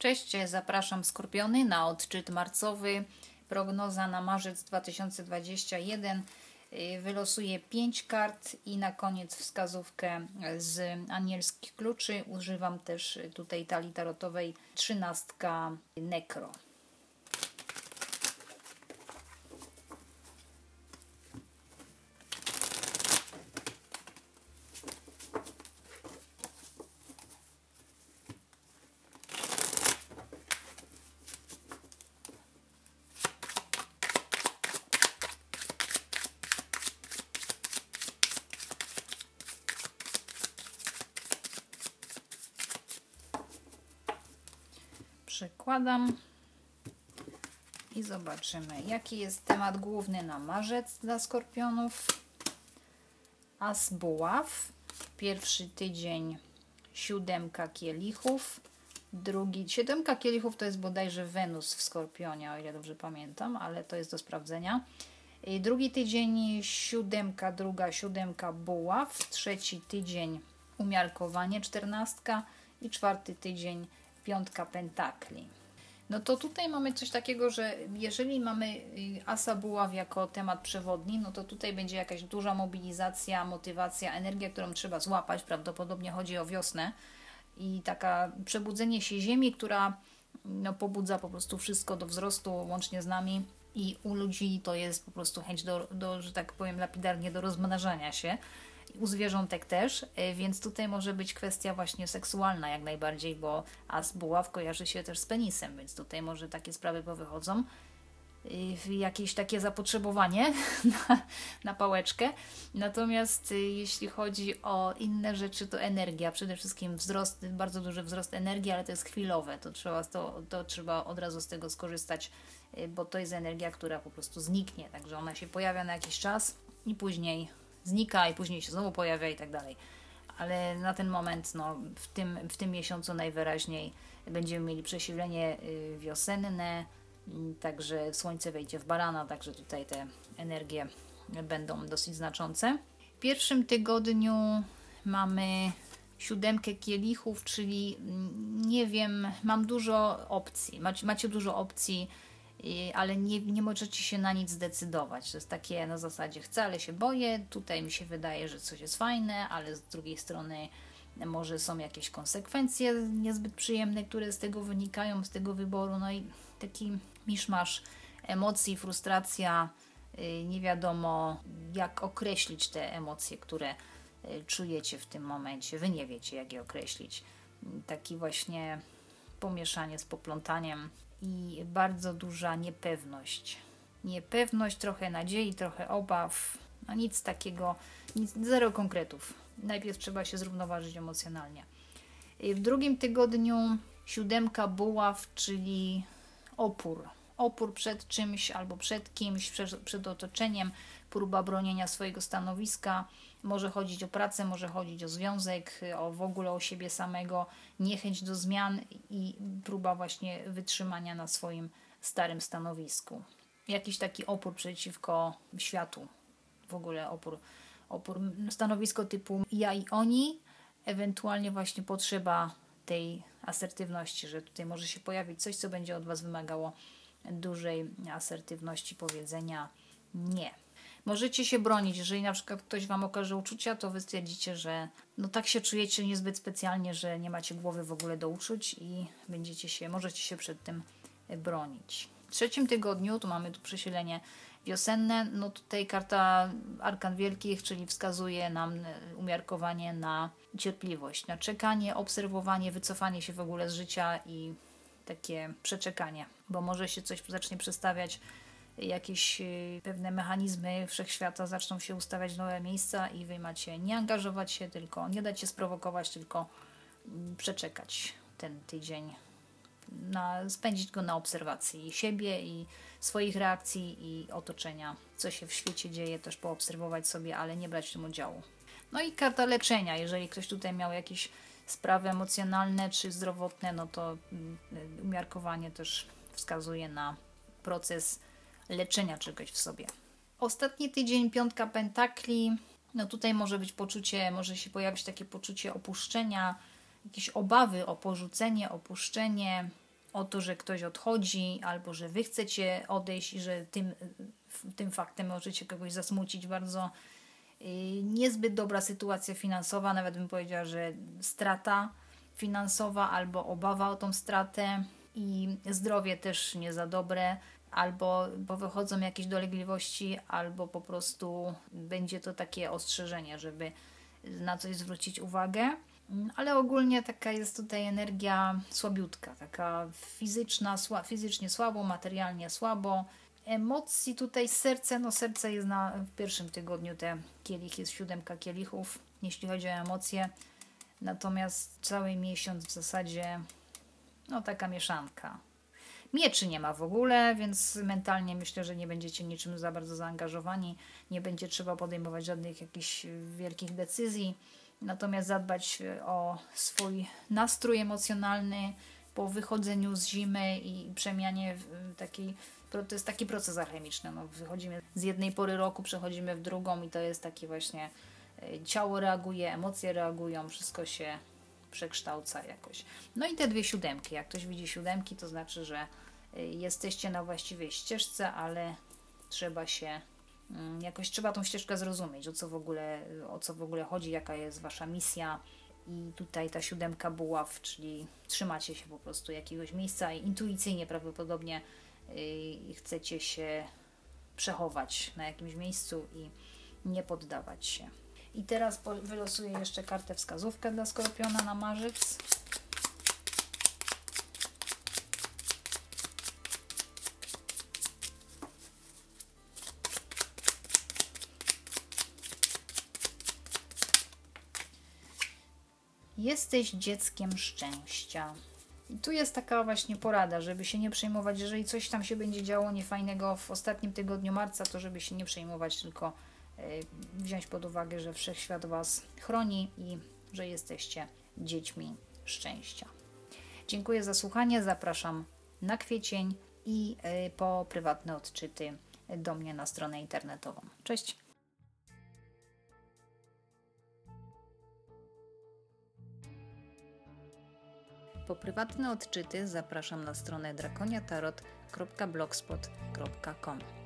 Cześć, zapraszam Skorpiony na odczyt marcowy. Prognoza na marzec 2021. Y, wylosuję 5 kart i na koniec wskazówkę z anielskich kluczy. Używam też tutaj talii tarotowej 13 Necro. Przekładam i zobaczymy, jaki jest temat główny na marzec dla skorpionów. As buław, pierwszy tydzień siódemka kielichów, drugi, siódemka kielichów to jest bodajże Wenus w Skorpionie, o ile dobrze pamiętam, ale to jest do sprawdzenia. Drugi tydzień siódemka, druga siódemka buław, trzeci tydzień umiarkowanie, czternastka i czwarty tydzień piątka pentakli. No to tutaj mamy coś takiego, że jeżeli mamy y, asa buław jako temat przewodni, no to tutaj będzie jakaś duża mobilizacja, motywacja, energia, którą trzeba złapać. Prawdopodobnie chodzi o wiosnę i taka przebudzenie się ziemi, która no, pobudza po prostu wszystko do wzrostu łącznie z nami i u ludzi to jest po prostu chęć do, do że tak powiem lapidarnie, do rozmnażania się u zwierzątek też, e, więc tutaj może być kwestia właśnie seksualna jak najbardziej, bo as buław kojarzy się też z penisem, więc tutaj może takie sprawy powychodzą. Jakieś takie zapotrzebowanie na, na pałeczkę. Natomiast y, jeśli chodzi o inne rzeczy, to energia, przede wszystkim wzrost, bardzo duży wzrost energii, ale to jest chwilowe, to trzeba, to, to trzeba od razu z tego skorzystać, bo to jest energia, która po prostu zniknie, także ona się pojawia na jakiś czas i później znika i później się znowu pojawia i tak dalej. Ale na ten moment, no, w, tym, w tym miesiącu najwyraźniej będziemy mieli przesilenie y, wiosenne, mm, także słońce wejdzie w barana, także tutaj te energie będą dosyć znaczące. W pierwszym tygodniu mamy siódemkę kielichów, czyli mm, nie wiem, mam dużo opcji. Macie, macie dużo opcji ale nie, nie możecie się na nic zdecydować. To jest takie na zasadzie chcę, ale się boję, tutaj mi się wydaje, że coś jest fajne, ale z drugiej strony może są jakieś konsekwencje niezbyt przyjemne, które z tego wynikają, z tego wyboru, no i taki miszmasz emocji, frustracja, y, nie wiadomo jak określić te emocje, które y, czujecie w tym momencie. Wy nie wiecie, jak je określić. Taki właśnie pomieszanie z poplątaniem i bardzo duża niepewność. Niepewność, trochę nadziei, trochę obaw, no nic takiego, nic, zero konkretów. Najpierw trzeba się zrównoważyć emocjonalnie. W drugim tygodniu siódemka buław, czyli opór. Opór przed czymś albo przed kimś, przed, przed otoczeniem, próba bronienia swojego stanowiska, może chodzić o pracę, może chodzić o związek, o w ogóle o siebie samego, niechęć do zmian i próba właśnie wytrzymania na swoim starym stanowisku. Jakiś taki opór przeciwko światu, w ogóle opór, opór stanowisko typu ja i oni, ewentualnie właśnie potrzeba tej asertywności, że tutaj może się pojawić coś, co będzie od Was wymagało dużej asertywności powiedzenia nie. Możecie się bronić, jeżeli na przykład ktoś Wam okaże uczucia, to Wy stwierdzicie, że no tak się czujecie niezbyt specjalnie, że nie macie głowy w ogóle do uczuć i będziecie się, możecie się przed tym bronić. W trzecim tygodniu, tu mamy tu przesilenie wiosenne, no tutaj karta Arkan Wielkich, czyli wskazuje nam umiarkowanie na cierpliwość, na czekanie, obserwowanie, wycofanie się w ogóle z życia i takie przeczekanie, bo może się coś zacznie przestawiać jakieś y, pewne mechanizmy wszechświata zaczną się ustawiać w nowe miejsca i wy macie nie angażować się, tylko nie dać się sprowokować, tylko mm, przeczekać ten tydzień, na, spędzić go na obserwacji siebie i swoich reakcji i otoczenia, co się w świecie dzieje, też poobserwować sobie, ale nie brać w tym udziału. No i karta leczenia, jeżeli ktoś tutaj miał jakieś sprawy emocjonalne czy zdrowotne, no to mm, umiarkowanie też wskazuje na proces leczenia czegoś w sobie. Ostatni tydzień, piątka pentakli, no tutaj może być poczucie, może się pojawić takie poczucie opuszczenia, jakieś obawy o porzucenie, opuszczenie, o to, że ktoś odchodzi, albo że wy chcecie odejść i że tym, tym faktem możecie kogoś zasmucić bardzo. Y, niezbyt dobra sytuacja finansowa, nawet bym powiedziała, że strata finansowa albo obawa o tą stratę i zdrowie też nie za dobre, albo bo wychodzą jakieś dolegliwości, albo po prostu będzie to takie ostrzeżenie, żeby na coś zwrócić uwagę. Ale ogólnie taka jest tutaj energia słabiutka, taka fizyczna, sła, fizycznie słabo, materialnie słabo. Emocji tutaj serce, no serce jest na, w pierwszym tygodniu, te kielich jest siódemka kielichów, jeśli chodzi o emocje. Natomiast cały miesiąc w zasadzie, no taka mieszanka. Mieczy nie ma w ogóle, więc mentalnie myślę, że nie będziecie niczym za bardzo zaangażowani. Nie będzie trzeba podejmować żadnych jakichś wielkich decyzji. Natomiast zadbać o swój nastrój emocjonalny po wychodzeniu z zimy i przemianie takiej to jest taki proces alchemiczny. No, wychodzimy z jednej pory roku, przechodzimy w drugą i to jest taki właśnie e, ciało reaguje, emocje reagują, wszystko się przekształca jakoś. No i te dwie siódemki. Jak ktoś widzi siódemki, to znaczy, że y, jesteście na właściwej ścieżce, ale trzeba się mm, jakoś trzeba tą ścieżkę zrozumieć, o co w ogóle, o co w ogóle chodzi, jaka jest wasza misja. I tutaj ta siódemka buław, czyli trzymacie się po prostu jakiegoś miejsca i intuicyjnie prawdopodobnie yy, chcecie się przechować na jakimś miejscu i nie poddawać się. I teraz wylosuję jeszcze kartę wskazówkę dla Skorpiona na marzec. Jesteś dzieckiem szczęścia. I tu jest taka właśnie porada, żeby się nie przejmować, jeżeli coś tam się będzie działo niefajnego w ostatnim tygodniu marca, to żeby się nie przejmować, tylko wziąć pod uwagę, że wszechświat Was chroni i że jesteście dziećmi szczęścia. Dziękuję za słuchanie. Zapraszam na kwiecień i y, po prywatne odczyty do mnie na stronę internetową. Cześć! Po prywatne odczyty zapraszam na stronę drakoniatarot.blogspot.com.